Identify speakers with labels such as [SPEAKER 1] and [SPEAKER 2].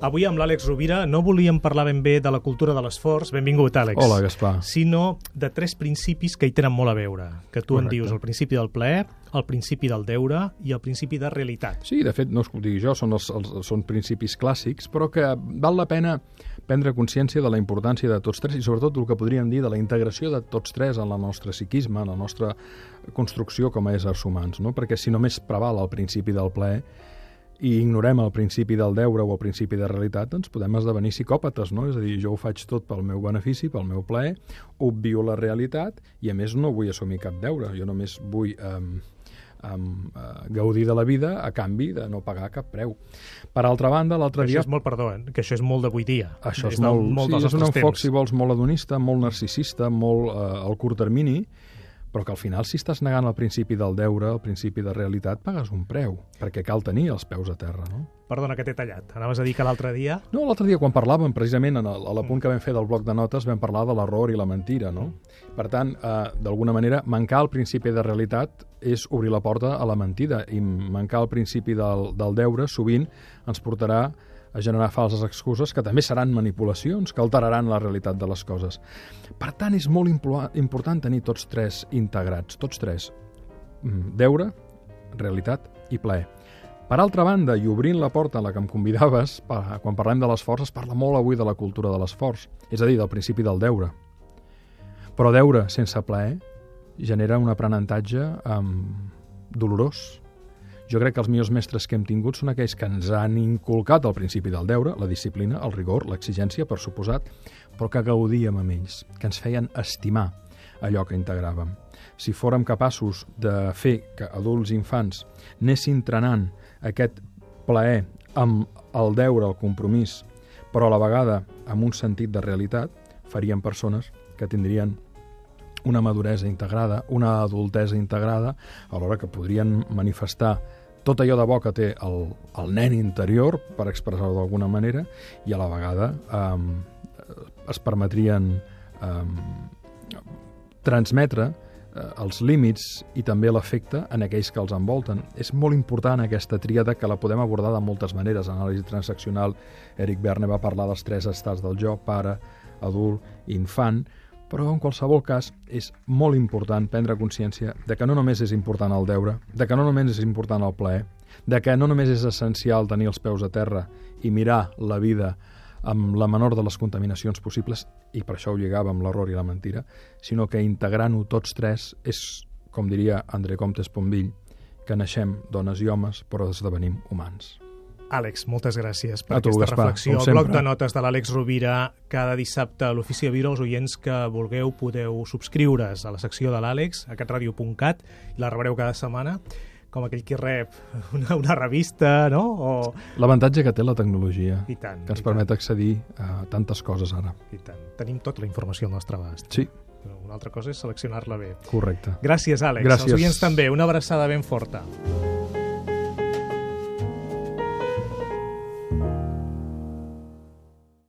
[SPEAKER 1] Avui amb l'Àlex Rovira no volíem parlar ben bé de la cultura de l'esforç, benvingut Àlex,
[SPEAKER 2] Hola, Gaspar.
[SPEAKER 1] sinó de tres principis que hi tenen molt a veure, que tu
[SPEAKER 2] Correcte.
[SPEAKER 1] en dius el principi del plaer, el principi del deure i el principi de realitat.
[SPEAKER 2] Sí, de fet, no és que ho digui jo, són, els, els, són principis clàssics, però que val la pena prendre consciència de la importància de tots tres i sobretot el que podríem dir de la integració de tots tres en la nostra psiquisme, en la nostra construcció com a éssers humans, no? perquè si només preval el principi del plaer i ignorem el principi del deure o el principi de realitat, doncs podem esdevenir psicòpates, no? És a dir, jo ho faig tot pel meu benefici, pel meu plaer, obvio la realitat i a més no vull assumir cap deure, jo només vull eh, um, uh, gaudir de la vida a canvi de no pagar cap preu. Per altra banda, l'altre
[SPEAKER 1] Això
[SPEAKER 2] dia...
[SPEAKER 1] és molt, perdó, eh, que això és molt d'avui dia.
[SPEAKER 2] Això és,
[SPEAKER 1] del-
[SPEAKER 2] molt,
[SPEAKER 1] molt
[SPEAKER 2] sí, és un enfoc,
[SPEAKER 1] temps.
[SPEAKER 2] si vols, molt hedonista, molt narcisista, molt eh, al curt termini, però que al final, si estàs negant el principi del deure, el principi de realitat, pagues un preu, perquè cal tenir els peus a terra, no?
[SPEAKER 1] Perdona que t'he tallat. Anaves a dir que l'altre dia...
[SPEAKER 2] No, l'altre dia quan parlàvem, precisament en el, a l'apunt que vam fer del bloc de notes, vam parlar de l'error i la mentira, no? Per tant, eh, d'alguna manera, mancar el principi de realitat és obrir la porta a la mentida i mancar el principi del, del deure sovint ens portarà a generar falses excuses que també seran manipulacions, que alteraran la realitat de les coses. Per tant, és molt important tenir tots tres integrats, tots tres. Mm, Deure, realitat i plaer. Per altra banda, i obrint la porta a la que em convidaves, quan parlem de l'esforç, es parla molt avui de la cultura de l'esforç, és a dir, del principi del deure. Però deure sense plaer genera un aprenentatge um, dolorós. Jo crec que els millors mestres que hem tingut són aquells que ens han inculcat el principi del deure, la disciplina, el rigor, l'exigència, per suposat, però que gaudíem amb ells, que ens feien estimar allò que integràvem. Si fórem capaços de fer que adults i infants anessin trenant aquest plaer amb el deure, el compromís, però a la vegada amb un sentit de realitat, farien persones que tindrien una maduresa integrada, una adultesa integrada, alhora que podrien manifestar tot allò de bo que té el, el nen interior, per expressar-ho d'alguna manera, i a la vegada um, es permetrien um, transmetre eh, els límits i també l'efecte en aquells que els envolten. És molt important aquesta tríada que la podem abordar de moltes maneres. En anàlisi transaccional, Eric Verne va parlar dels tres estats del jo, pare, adult, infant, però en qualsevol cas és molt important prendre consciència de que no només és important el deure, de que no només és important el plaer, de que no només és essencial tenir els peus a terra i mirar la vida amb la menor de les contaminacions possibles, i per això ho lligava amb l'error i la mentira, sinó que integrant-ho tots tres és, com diria André Comte Esponvill, que naixem dones i homes, però esdevenim humans.
[SPEAKER 1] Àlex, moltes gràcies per
[SPEAKER 2] A tu,
[SPEAKER 1] aquesta
[SPEAKER 2] Gaspar,
[SPEAKER 1] reflexió. El bloc de notes de l'Àlex Rovira cada dissabte a l'Ofici de Vidre. Els oients que vulgueu podeu subscriure's a la secció de l'Àlex, a catradio.cat, i la rebreu cada setmana com aquell qui rep una, una revista, no? O...
[SPEAKER 2] L'avantatge que té la tecnologia,
[SPEAKER 1] I tant,
[SPEAKER 2] que ens
[SPEAKER 1] i tant.
[SPEAKER 2] permet accedir a tantes coses ara.
[SPEAKER 1] I tant. Tenim tota la informació al nostre abast.
[SPEAKER 2] Sí,
[SPEAKER 1] Però Una altra cosa és seleccionar-la bé.
[SPEAKER 2] correcte.
[SPEAKER 1] Gràcies, Àlex.
[SPEAKER 2] Gràcies.
[SPEAKER 1] Els oients també. Una abraçada ben forta.